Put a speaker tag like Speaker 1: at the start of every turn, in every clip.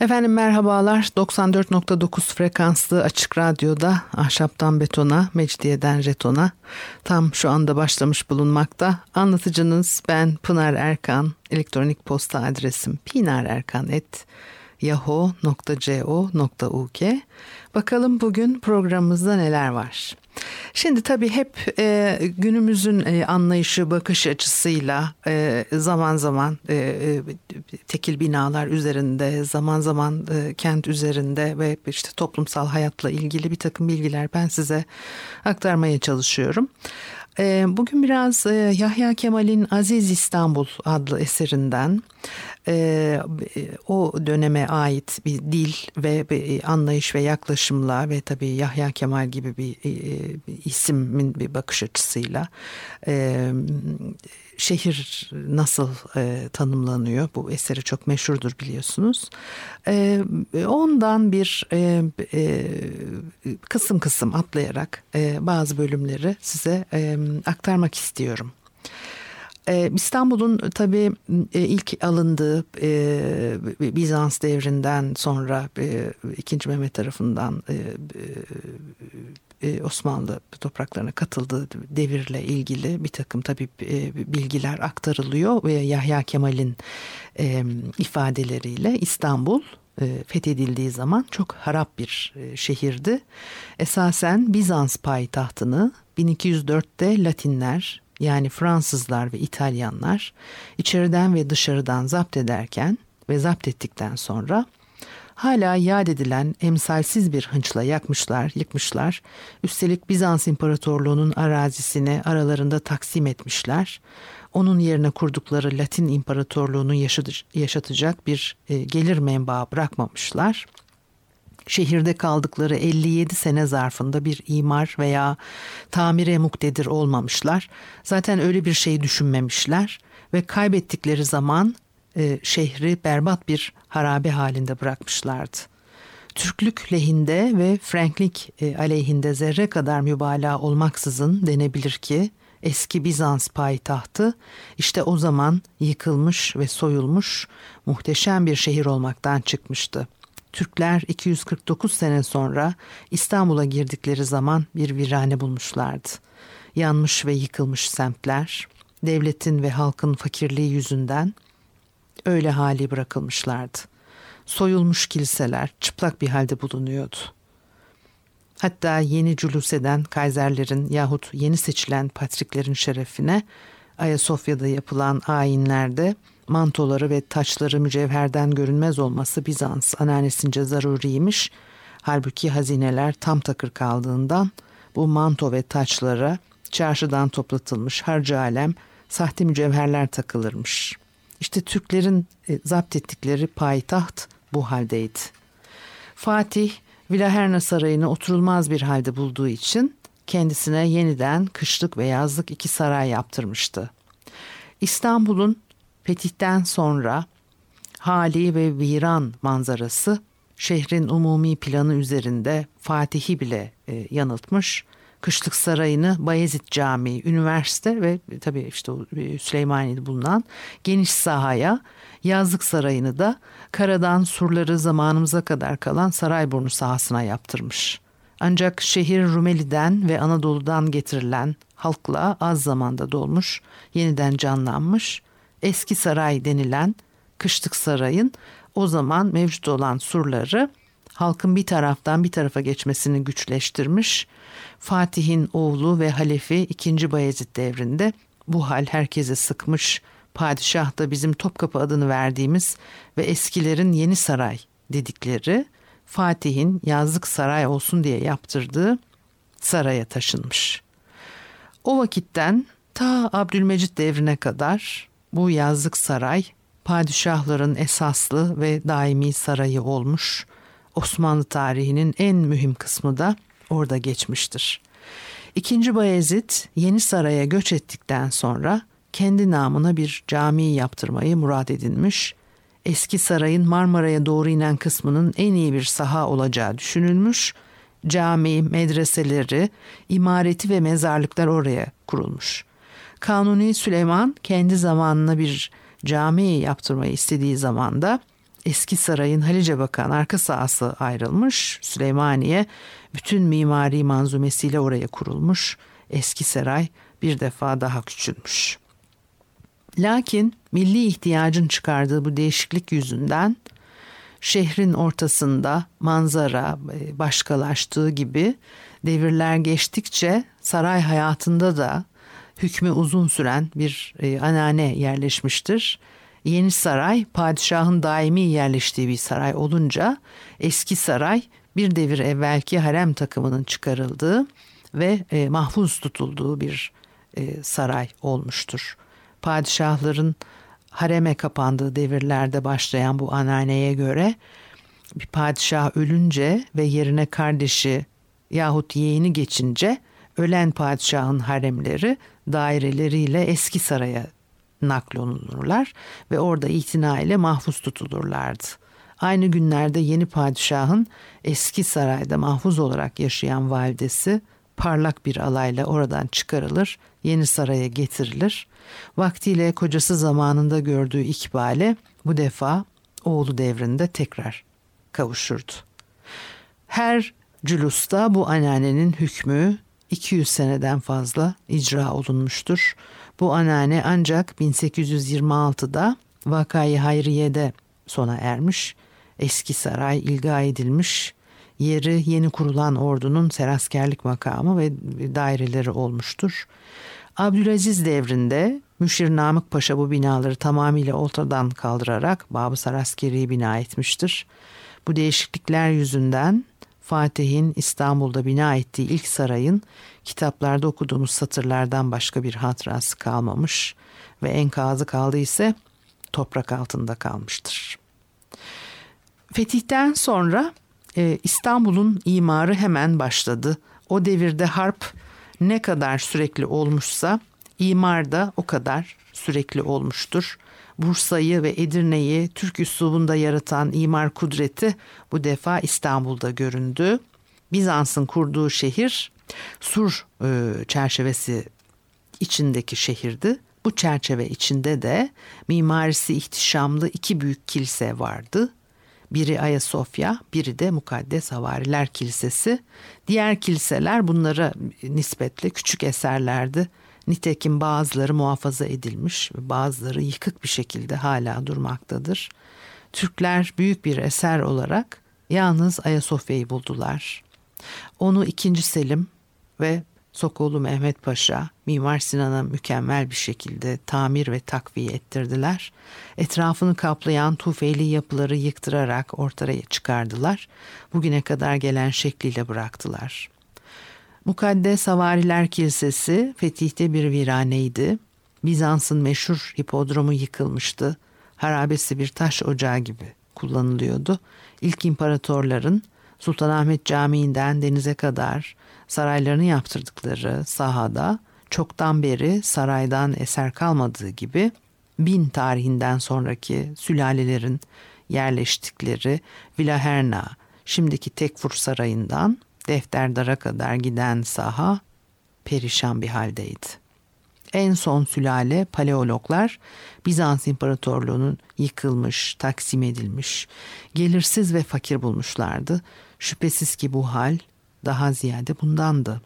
Speaker 1: Efendim merhabalar. 94.9 frekanslı açık radyoda ahşaptan betona, mecidiyeden jetona tam şu anda başlamış bulunmakta. Anlatıcınız ben Pınar Erkan. Elektronik posta adresim pinarerkan.yahoo.co.uk Bakalım bugün programımızda neler var. Şimdi tabii hep e, günümüzün e, anlayışı, bakış açısıyla e, zaman zaman e, e, tekil binalar üzerinde, zaman zaman e, kent üzerinde ve işte toplumsal hayatla ilgili bir takım bilgiler ben size aktarmaya çalışıyorum. E, bugün biraz e, Yahya Kemal'in Aziz İstanbul adlı eserinden e, o döneme ait bir dil ve bir anlayış ve yaklaşımla ve tabii Yahya Kemal gibi bir ismin bir bakış açısıyla şehir nasıl e, tanımlanıyor? Bu eseri çok meşhurdur biliyorsunuz. E, ondan bir e, e, kısım kısım atlayarak e, bazı bölümleri size e, aktarmak istiyorum. İstanbul'un tabii ilk alındığı Bizans devrinden sonra 2. Mehmet tarafından e, Osmanlı topraklarına katıldığı devirle ilgili bir takım tabii e, bilgiler aktarılıyor ve Yahya Kemal'in e, ifadeleriyle İstanbul fethedildiği zaman çok harap bir şehirdi. Esasen Bizans payitahtını 1204'te Latinler yani Fransızlar ve İtalyanlar içeriden ve dışarıdan zapt ederken ve zapt ettikten sonra hala yad edilen emsalsiz bir hınçla yakmışlar, yıkmışlar. Üstelik Bizans İmparatorluğu'nun arazisini aralarında taksim etmişler. Onun yerine kurdukları Latin İmparatorluğu'nu yaşatacak bir e, gelir menbaı bırakmamışlar. Şehirde kaldıkları 57 sene zarfında bir imar veya tamire muktedir olmamışlar. Zaten öyle bir şey düşünmemişler ve kaybettikleri zaman e, şehri berbat bir harabe halinde bırakmışlardı. Türklük lehinde ve Franklik e, aleyhinde zerre kadar mübalağa olmaksızın denebilir ki eski Bizans payitahtı işte o zaman yıkılmış ve soyulmuş muhteşem bir şehir olmaktan çıkmıştı. Türkler 249 sene sonra İstanbul'a girdikleri zaman bir virane bulmuşlardı. Yanmış ve yıkılmış semtler, devletin ve halkın fakirliği yüzünden öyle hali bırakılmışlardı. Soyulmuş kiliseler çıplak bir halde bulunuyordu. Hatta yeni cülus eden kaiserlerin yahut yeni seçilen patriklerin şerefine Ayasofya'da yapılan ayinlerde mantoları ve taçları mücevherden görünmez olması Bizans ananesince zaruriymiş. Halbuki hazineler tam takır kaldığından bu manto ve taçlara çarşıdan toplatılmış harcı alem sahte mücevherler takılırmış. İşte Türklerin e, zapt ettikleri payitaht bu haldeydi. Fatih Vilaherna Sarayı'nı oturulmaz bir halde bulduğu için kendisine yeniden kışlık ve yazlık iki saray yaptırmıştı. İstanbul'un fetihten sonra hali ve viran manzarası şehrin umumi planı üzerinde Fatih'i bile e, yanıltmış Kışlık Sarayı'nı Bayezid Camii, üniversite ve tabii işte e, Süleymaniye'de bulunan geniş sahaya, Yazlık Sarayı'nı da karadan surları zamanımıza kadar kalan Sarayburnu sahasına yaptırmış. Ancak şehir Rumeli'den ve Anadolu'dan getirilen halkla az zamanda dolmuş, yeniden canlanmış, eski saray denilen Kışlık Saray'ın o zaman mevcut olan surları halkın bir taraftan bir tarafa geçmesini güçleştirmiş. Fatih'in oğlu ve halefi 2. Bayezid devrinde bu hal herkese sıkmış. Padişah da bizim Topkapı adını verdiğimiz ve eskilerin Yeni Saray dedikleri Fatih'in yazlık saray olsun diye yaptırdığı saraya taşınmış. O vakitten ta Abdülmecit devrine kadar bu yazlık saray padişahların esaslı ve daimi sarayı olmuş. Osmanlı tarihinin en mühim kısmı da orada geçmiştir. İkinci Bayezid Yeni Saray'a göç ettikten sonra kendi namına bir cami yaptırmayı murad edinmiş. Eski sarayın Marmara'ya doğru inen kısmının en iyi bir saha olacağı düşünülmüş. Cami, medreseleri, imareti ve mezarlıklar oraya kurulmuş. Kanuni Süleyman kendi zamanına bir cami yaptırmayı istediği zaman da eski sarayın Halice bakan arka sahası ayrılmış. Süleymaniye bütün mimari manzumesiyle oraya kurulmuş. Eski saray bir defa daha küçülmüş. Lakin milli ihtiyacın çıkardığı bu değişiklik yüzünden şehrin ortasında manzara e, başkalaştığı gibi devirler geçtikçe saray hayatında da hükmü uzun süren bir e, anane yerleşmiştir. Yeni saray padişahın daimi yerleştiği bir saray olunca eski saray bir devir evvelki harem takımının çıkarıldığı ve e, mahfuz tutulduğu bir e, saray olmuştur. Padişahların hareme kapandığı devirlerde başlayan bu ananeye göre bir padişah ölünce ve yerine kardeşi yahut yeğeni geçince ölen padişahın haremleri daireleriyle eski saraya naklolunurlar ve orada itina ile mahfuz tutulurlardı. Aynı günlerde yeni padişahın eski sarayda mahfuz olarak yaşayan validesi parlak bir alayla oradan çıkarılır, yeni saraya getirilir. Vaktiyle kocası zamanında gördüğü ikbale bu defa oğlu devrinde tekrar kavuşurdu. Her cülusta bu anneannenin hükmü 200 seneden fazla icra olunmuştur. Bu anneanne ancak 1826'da Vakayı Hayriye'de sona ermiş. Eski saray ilga edilmiş. Yeri yeni kurulan ordunun seraskerlik makamı ve daireleri olmuştur. Abdülaziz devrinde Müşir Namık Paşa bu binaları tamamıyla ortadan kaldırarak Babı Saraskeri'yi bina etmiştir. Bu değişiklikler yüzünden Fatih'in İstanbul'da bina ettiği ilk sarayın kitaplarda okuduğumuz satırlardan başka bir hatırası kalmamış ve enkazı kaldı ise toprak altında kalmıştır. Fetihten sonra e, İstanbul'un imarı hemen başladı. O devirde harp ne kadar sürekli olmuşsa imar da o kadar sürekli olmuştur. Bursa'yı ve Edirne'yi Türk üslubunda yaratan imar kudreti bu defa İstanbul'da göründü. Bizans'ın kurduğu şehir sur e, çerçevesi içindeki şehirdi. Bu çerçeve içinde de mimarisi ihtişamlı iki büyük kilise vardı. Biri Ayasofya, biri de Mukaddes Havariler Kilisesi. Diğer kiliseler bunlara nispetle küçük eserlerdi. Nitekim bazıları muhafaza edilmiş bazıları yıkık bir şekilde hala durmaktadır. Türkler büyük bir eser olarak yalnız Ayasofya'yı buldular. Onu 2. Selim ve Sokoğlu Mehmet Paşa Mimar Sinan'a mükemmel bir şekilde tamir ve takviye ettirdiler. Etrafını kaplayan tufeli yapıları yıktırarak ortaya çıkardılar. Bugüne kadar gelen şekliyle bıraktılar. Mukaddes Havariler Kilisesi Fetih'te bir viraneydi. Bizans'ın meşhur hipodromu yıkılmıştı. Harabesi bir taş ocağı gibi kullanılıyordu. İlk imparatorların Sultanahmet Camii'nden denize kadar saraylarını yaptırdıkları sahada çoktan beri saraydan eser kalmadığı gibi bin tarihinden sonraki sülalelerin yerleştikleri Villaherna, şimdiki Tekfur Sarayı'ndan Defterdara kadar giden saha perişan bir haldeydi. En son sülale paleologlar Bizans İmparatorluğu'nun yıkılmış, taksim edilmiş, gelirsiz ve fakir bulmuşlardı. Şüphesiz ki bu hal daha ziyade bundandı.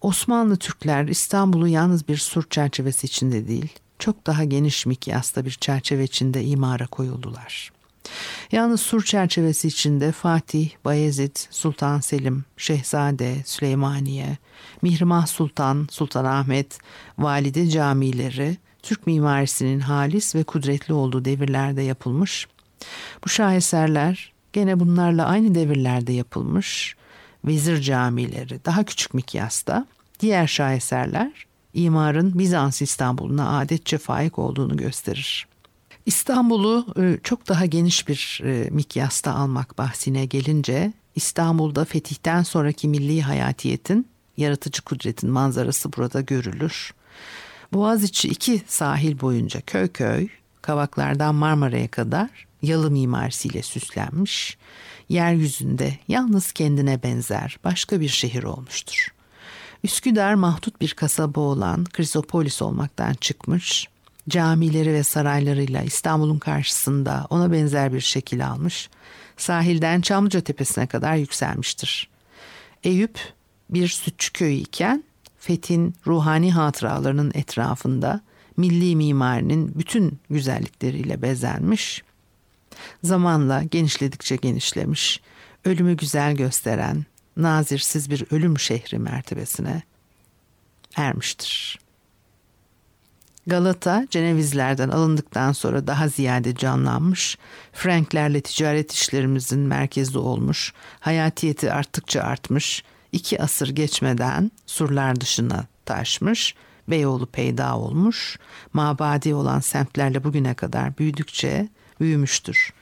Speaker 1: Osmanlı Türkler İstanbul'u yalnız bir sur çerçevesi içinde değil, çok daha geniş mikyasta bir çerçeve içinde imara koyuldular. Yalnız sur çerçevesi içinde Fatih, Bayezid, Sultan Selim, Şehzade, Süleymaniye, Mihrimah Sultan, Sultanahmet, Valide camileri Türk mimarisinin halis ve kudretli olduğu devirlerde yapılmış. Bu şaheserler gene bunlarla aynı devirlerde yapılmış vezir camileri daha küçük mikyasta, diğer şaheserler imarın Bizans İstanbul'una adetçe faik olduğunu gösterir. İstanbul'u e, çok daha geniş bir e, mikyasta almak bahsine gelince İstanbul'da fetihten sonraki milli hayatiyetin yaratıcı kudretin manzarası burada görülür. Boğaziçi iki sahil boyunca köy köy, Kavaklardan Marmara'ya kadar yalı mimarisiyle süslenmiş, yeryüzünde yalnız kendine benzer başka bir şehir olmuştur. Üsküdar mahdut bir kasaba olan Krisopolis olmaktan çıkmış, camileri ve saraylarıyla İstanbul'un karşısında ona benzer bir şekil almış, sahilden Çamlıca Tepesi'ne kadar yükselmiştir. Eyüp bir sütçü köyü iken Fethin ruhani hatıralarının etrafında milli mimarinin bütün güzellikleriyle bezenmiş, zamanla genişledikçe genişlemiş, ölümü güzel gösteren, nazirsiz bir ölüm şehri mertebesine ermiştir. Galata Cenevizlerden alındıktan sonra daha ziyade canlanmış, Franklerle ticaret işlerimizin merkezi olmuş, hayatiyeti arttıkça artmış, iki asır geçmeden surlar dışına taşmış, Beyoğlu peyda olmuş, mabadi olan semtlerle bugüne kadar büyüdükçe büyümüştür.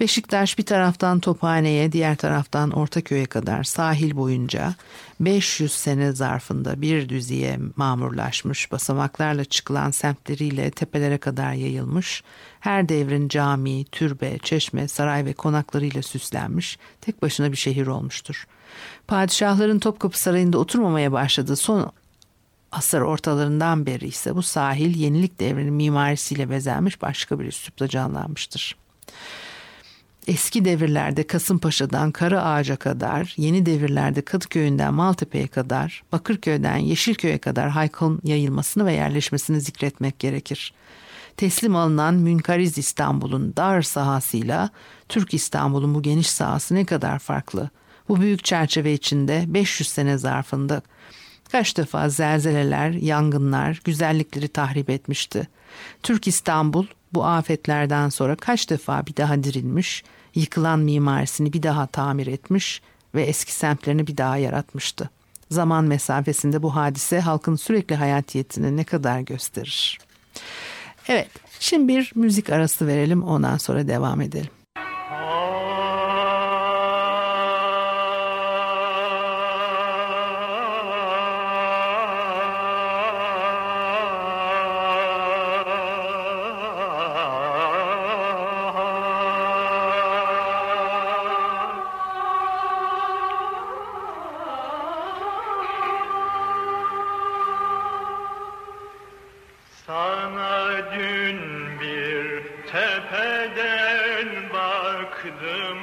Speaker 1: Beşiktaş bir taraftan Tophane'ye, diğer taraftan Ortaköy'e kadar sahil boyunca 500 sene zarfında bir düziye mamurlaşmış, basamaklarla çıkılan semtleriyle tepelere kadar yayılmış, her devrin cami, türbe, çeşme, saray ve konaklarıyla süslenmiş, tek başına bir şehir olmuştur. Padişahların Topkapı Sarayı'nda oturmamaya başladığı son asır ortalarından beri ise bu sahil yenilik devrinin mimarisiyle bezenmiş başka bir üslupla canlanmıştır. Eski devirlerde Kasımpaşa'dan Kara Ağaca kadar, yeni devirlerde Kadıköy'ünden Maltepe'ye kadar, Bakırköy'den Yeşilköy'e kadar haykın yayılmasını ve yerleşmesini zikretmek gerekir. Teslim alınan münkariz İstanbul'un dar sahasıyla Türk İstanbul'un bu geniş sahası ne kadar farklı. Bu büyük çerçeve içinde 500 sene zarfında kaç defa zelzeleler, yangınlar, güzellikleri tahrip etmişti. Türk İstanbul bu afetlerden sonra kaç defa bir daha dirilmiş, yıkılan mimarisini bir daha tamir etmiş ve eski semtlerini bir daha yaratmıştı. Zaman mesafesinde bu hadise halkın sürekli hayatiyetini ne kadar gösterir. Evet, şimdi bir müzik arası verelim ondan sonra devam edelim.
Speaker 2: Oh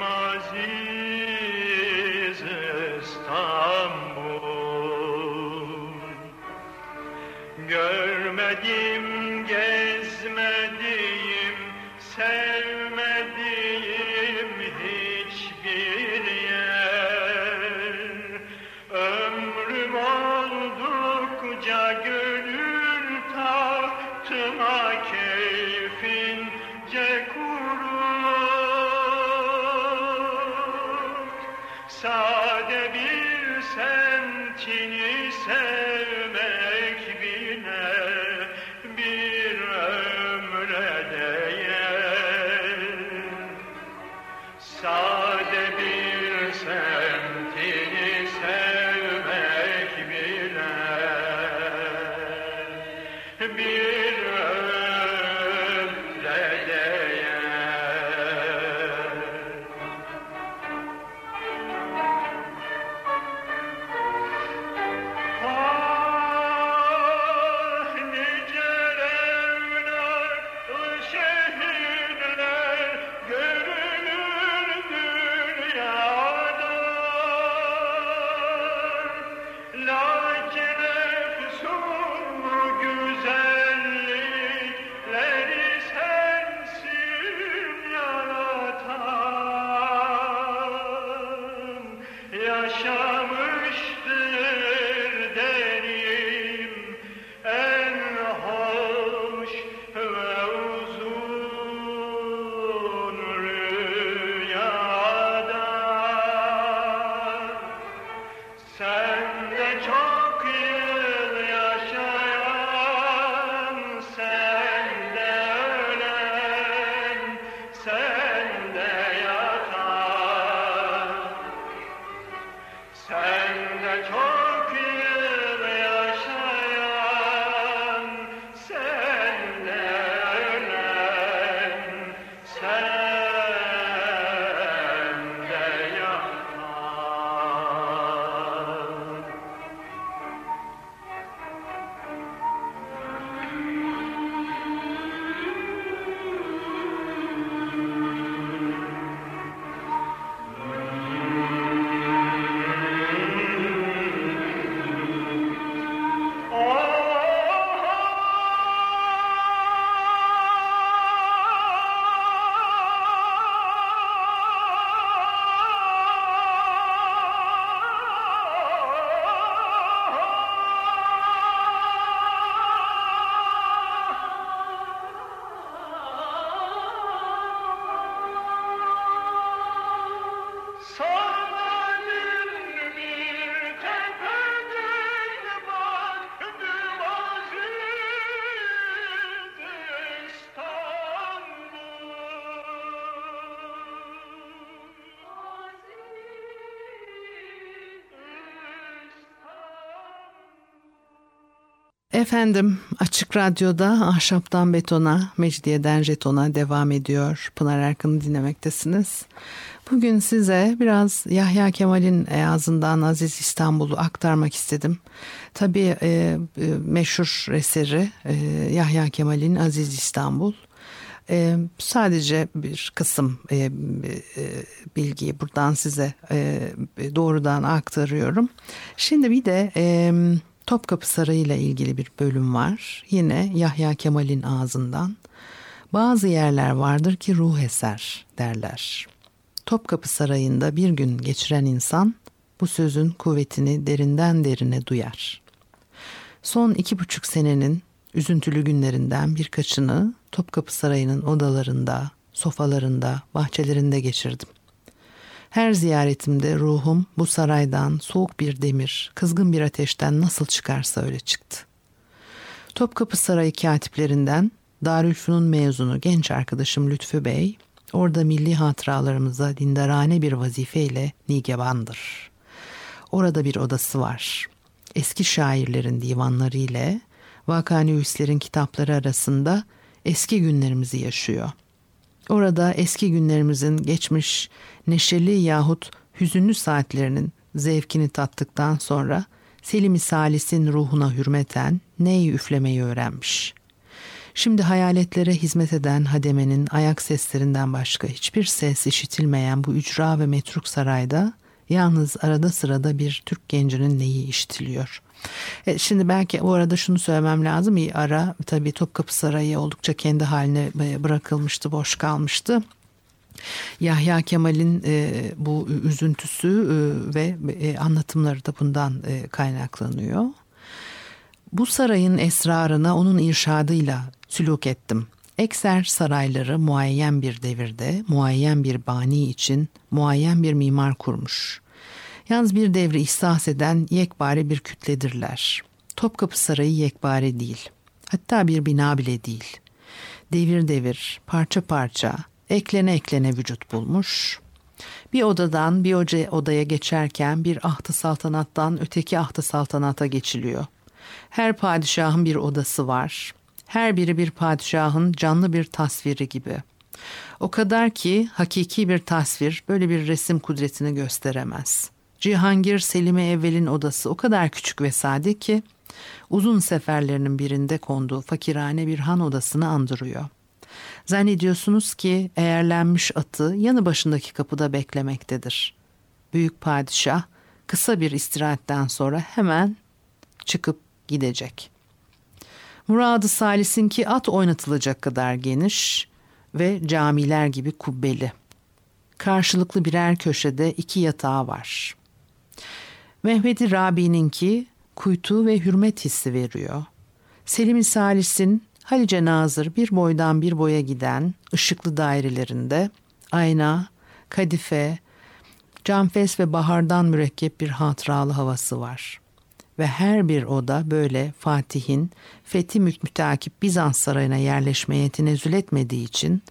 Speaker 1: Efendim Açık Radyo'da Ahşaptan Betona, Mecidiyeden Jeton'a devam ediyor. Pınar Erkan'ı dinlemektesiniz. Bugün size biraz Yahya Kemal'in ağzından Aziz İstanbul'u aktarmak istedim. Tabii e, e, meşhur eseri e, Yahya Kemal'in Aziz İstanbul. E, sadece bir kısım e, e, bilgiyi buradan size e, doğrudan aktarıyorum. Şimdi bir de... E, Topkapı Sarayı ile ilgili bir bölüm var. Yine Yahya Kemal'in ağzından. Bazı yerler vardır ki ruh eser derler. Topkapı Sarayı'nda bir gün geçiren insan bu sözün kuvvetini derinden derine duyar. Son iki buçuk senenin üzüntülü günlerinden birkaçını Topkapı Sarayı'nın odalarında, sofalarında, bahçelerinde geçirdim. Her ziyaretimde ruhum bu saraydan soğuk bir demir, kızgın bir ateşten nasıl çıkarsa öyle çıktı. Topkapı Sarayı katiplerinden Darülfünun mezunu genç arkadaşım Lütfü Bey, orada milli hatıralarımıza dindarane bir vazifeyle nigebandır. Orada bir odası var. Eski şairlerin divanları ile Vakaniüslerin kitapları arasında eski günlerimizi yaşıyor. Orada eski günlerimizin geçmiş neşeli yahut hüzünlü saatlerinin zevkini tattıktan sonra Selim-i Salis'in ruhuna hürmeten neyi üflemeyi öğrenmiş. Şimdi hayaletlere hizmet eden hademenin ayak seslerinden başka hiçbir ses işitilmeyen bu ücra ve metruk sarayda yalnız arada sırada bir Türk gencinin neyi işitiliyor. E, şimdi belki o arada şunu söylemem lazım. İyi ara tabii Topkapı Sarayı oldukça kendi haline e, bırakılmıştı, boş kalmıştı. Yahya Kemal'in e, bu üzüntüsü e, ve e, anlatımları da bundan e, kaynaklanıyor. Bu sarayın esrarına onun irşadıyla sülük ettim. Ekser sarayları muayyen bir devirde, muayyen bir bani için muayyen bir mimar kurmuş. Yalnız bir devri ihsas eden yekbare bir kütledirler. Topkapı Sarayı yekbare değil. Hatta bir bina bile değil. Devir devir, parça parça, eklene eklene vücut bulmuş. Bir odadan bir oca odaya geçerken bir ahtı saltanattan öteki ahtı saltanata geçiliyor. Her padişahın bir odası var. Her biri bir padişahın canlı bir tasviri gibi. O kadar ki hakiki bir tasvir böyle bir resim kudretini gösteremez. Cihangir Selime Evvel'in odası o kadar küçük ve sade ki uzun seferlerinin birinde konduğu fakirhane bir han odasını andırıyor. Zannediyorsunuz ki eğerlenmiş atı yanı başındaki kapıda beklemektedir. Büyük padişah kısa bir istirahatten sonra hemen çıkıp gidecek. Muradı Salis'in ki at oynatılacak kadar geniş ve camiler gibi kubbeli. Karşılıklı birer köşede iki yatağı var. Mehmeti Rabi'ninki kuytu ve hürmet hissi veriyor. Selim-i Salis'in Halice Nazır bir boydan bir boya giden ışıklı dairelerinde ayna, kadife, canfes ve bahardan mürekkep bir hatıralı havası var. Ve her bir oda böyle Fatih'in fethi mütakip Bizans sarayına yerleşmeye tenezzül etmediği için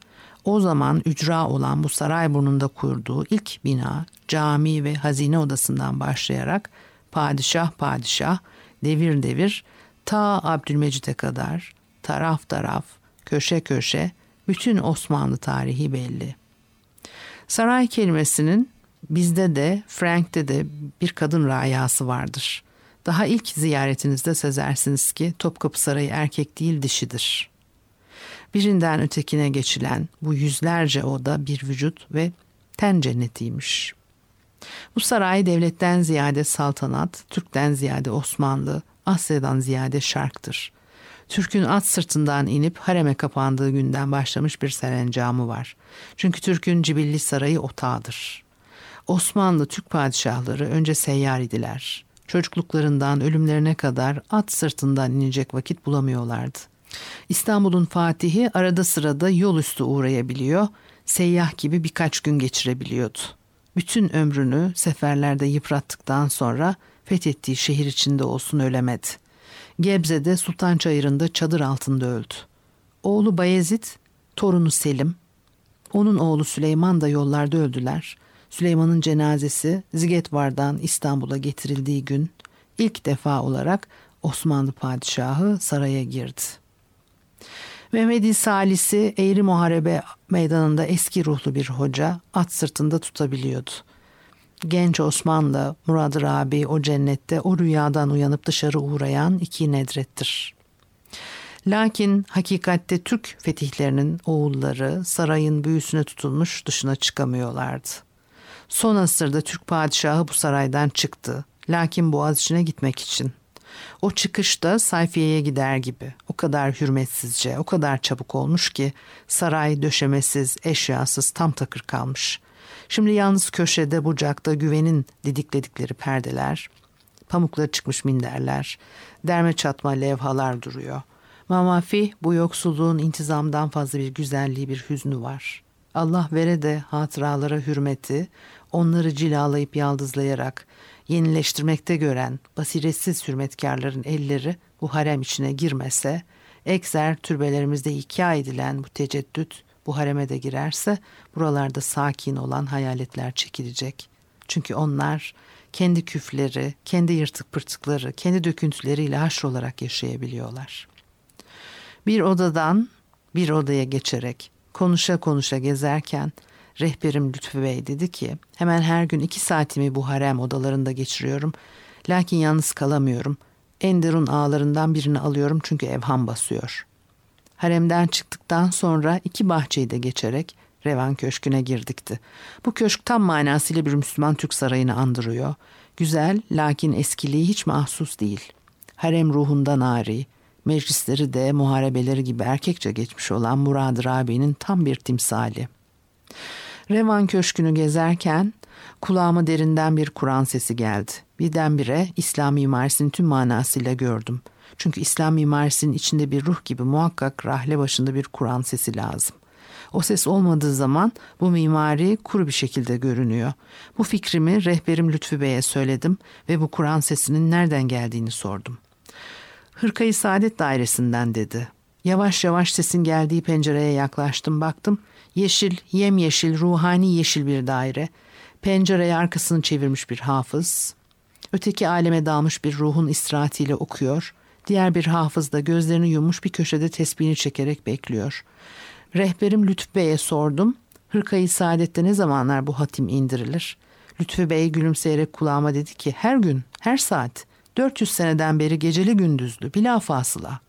Speaker 1: o zaman ücra olan bu saray burnunda kurduğu ilk bina cami ve hazine odasından başlayarak padişah padişah devir devir ta Abdülmecit'e kadar taraf taraf, köşe köşe bütün Osmanlı tarihi belli. Saray kelimesinin bizde de Frank'te de bir kadın rayası vardır. Daha ilk ziyaretinizde sezersiniz ki Topkapı Sarayı erkek değil dişidir. Birinden ötekine geçilen bu yüzlerce oda bir vücut ve ten cennetiymiş. Bu saray devletten ziyade saltanat, Türk'ten ziyade Osmanlı, Asya'dan ziyade şarktır. Türk'ün at sırtından inip hareme kapandığı günden başlamış bir serencamı var. Çünkü Türk'ün Cibilli Sarayı otağıdır. Osmanlı Türk padişahları önce seyyar idiler. Çocukluklarından ölümlerine kadar at sırtından inecek vakit bulamıyorlardı. İstanbul'un fatihi arada sırada yol üstü uğrayabiliyor, seyyah gibi birkaç gün geçirebiliyordu. Bütün ömrünü seferlerde yıprattıktan sonra fethettiği şehir içinde olsun ölemedi. Gebze'de Sultan Çayırı'nda çadır altında öldü. Oğlu Bayezid, torunu Selim, onun oğlu Süleyman da yollarda öldüler. Süleyman'ın cenazesi Zigetvar'dan İstanbul'a getirildiği gün ilk defa olarak Osmanlı padişahı saraya girdi. Mehmedi Salisi Eğri Muharebe meydanında eski ruhlu bir hoca at sırtında tutabiliyordu. Genç Osmanlı, Muradır abi o cennette o rüyadan uyanıp dışarı uğrayan iki nedrettir. Lakin hakikatte Türk fetihlerinin oğulları sarayın büyüsüne tutulmuş dışına çıkamıyorlardı. Son asırda Türk padişahı bu saraydan çıktı. Lakin Boğaziçi'ne gitmek için. O çıkışta sayfiyeye gider gibi. O kadar hürmetsizce, o kadar çabuk olmuş ki saray döşemesiz, eşyasız tam takır kalmış. Şimdi yalnız köşede bucakta güvenin didikledikleri perdeler, pamukları çıkmış minderler, derme çatma levhalar duruyor. Mamafi bu yoksulluğun intizamdan fazla bir güzelliği bir hüznü var. Allah vere de hatıralara hürmeti, onları cilalayıp yaldızlayarak yenileştirmekte gören basiretsiz hürmetkarların elleri bu harem içine girmese, ekser türbelerimizde hikaye edilen bu teceddüt bu hareme de girerse buralarda sakin olan hayaletler çekilecek. Çünkü onlar kendi küfleri, kendi yırtık pırtıkları, kendi döküntüleriyle haşr olarak yaşayabiliyorlar. Bir odadan bir odaya geçerek konuşa konuşa gezerken rehberim Lütfü Bey dedi ki hemen her gün iki saatimi bu harem odalarında geçiriyorum. Lakin yalnız kalamıyorum. Enderun ağlarından birini alıyorum çünkü evham basıyor. Haremden çıktıktan sonra iki bahçeyi de geçerek Revan Köşkü'ne girdikti. Bu köşk tam manasıyla bir Müslüman Türk sarayını andırıyor. Güzel lakin eskiliği hiç mahsus değil. Harem ruhundan ari, meclisleri de muharebeleri gibi erkekçe geçmiş olan Murad Rabi'nin tam bir timsali. Revan Köşkü'nü gezerken kulağıma derinden bir Kur'an sesi geldi. Birdenbire İslam mimarisini tüm manasıyla gördüm. Çünkü İslam mimarisinin içinde bir ruh gibi muhakkak rahle başında bir Kur'an sesi lazım. O ses olmadığı zaman bu mimari kuru bir şekilde görünüyor. Bu fikrimi rehberim Lütfü Bey'e söyledim ve bu Kur'an sesinin nereden geldiğini sordum. Hırkayı Saadet Dairesi'nden dedi. Yavaş yavaş sesin geldiği pencereye yaklaştım baktım. Yeşil, yemyeşil, ruhani yeşil bir daire. Pencereye arkasını çevirmiş bir hafız. Öteki aleme dalmış bir ruhun istirahatiyle okuyor. Diğer bir hafız da gözlerini yummuş bir köşede tesbihini çekerek bekliyor. Rehberim Lütfü Bey'e sordum. Hırkayı Saadet'te ne zamanlar bu hatim indirilir? Lütfü Bey gülümseyerek kulağıma dedi ki her gün, her saat, 400 seneden beri geceli gündüzlü, bila fasıla.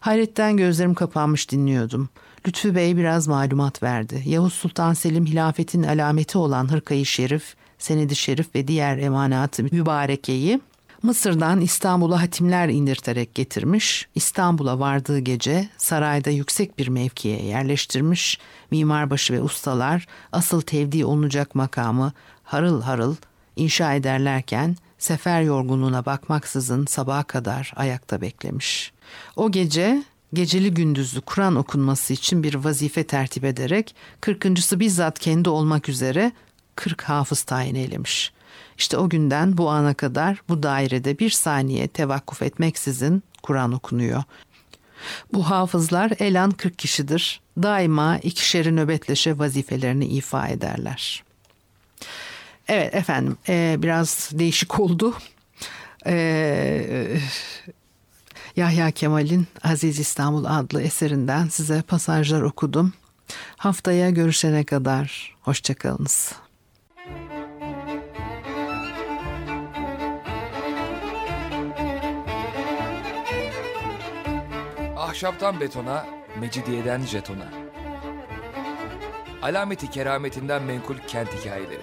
Speaker 1: Hayretten gözlerim kapanmış dinliyordum. Lütfü Bey biraz malumat verdi. Yavuz Sultan Selim hilafetin alameti olan hırkayı şerif, senedi şerif ve diğer emanatı mübarekeyi Mısır'dan İstanbul'a hatimler indirterek getirmiş, İstanbul'a vardığı gece sarayda yüksek bir mevkiye yerleştirmiş, mimarbaşı ve ustalar asıl tevdi olunacak makamı harıl harıl inşa ederlerken sefer yorgunluğuna bakmaksızın sabaha kadar ayakta beklemiş. O gece geceli gündüzlü Kur'an okunması için bir vazife tertip ederek kırkıncısı bizzat kendi olmak üzere kırk hafız tayin eylemiş. İşte o günden bu ana kadar bu dairede bir saniye tevakkuf etmeksizin Kur'an okunuyor. Bu hafızlar elan 40 kişidir. Daima ikişeri nöbetleşe vazifelerini ifa ederler. Evet efendim e, biraz değişik oldu. E, Yahya Kemal'in Aziz İstanbul adlı eserinden size pasajlar okudum. Haftaya görüşene kadar hoşçakalınız.
Speaker 3: Ahşaptan betona, mecidiyeden jetona. Alameti kerametinden menkul kent hikayeleri.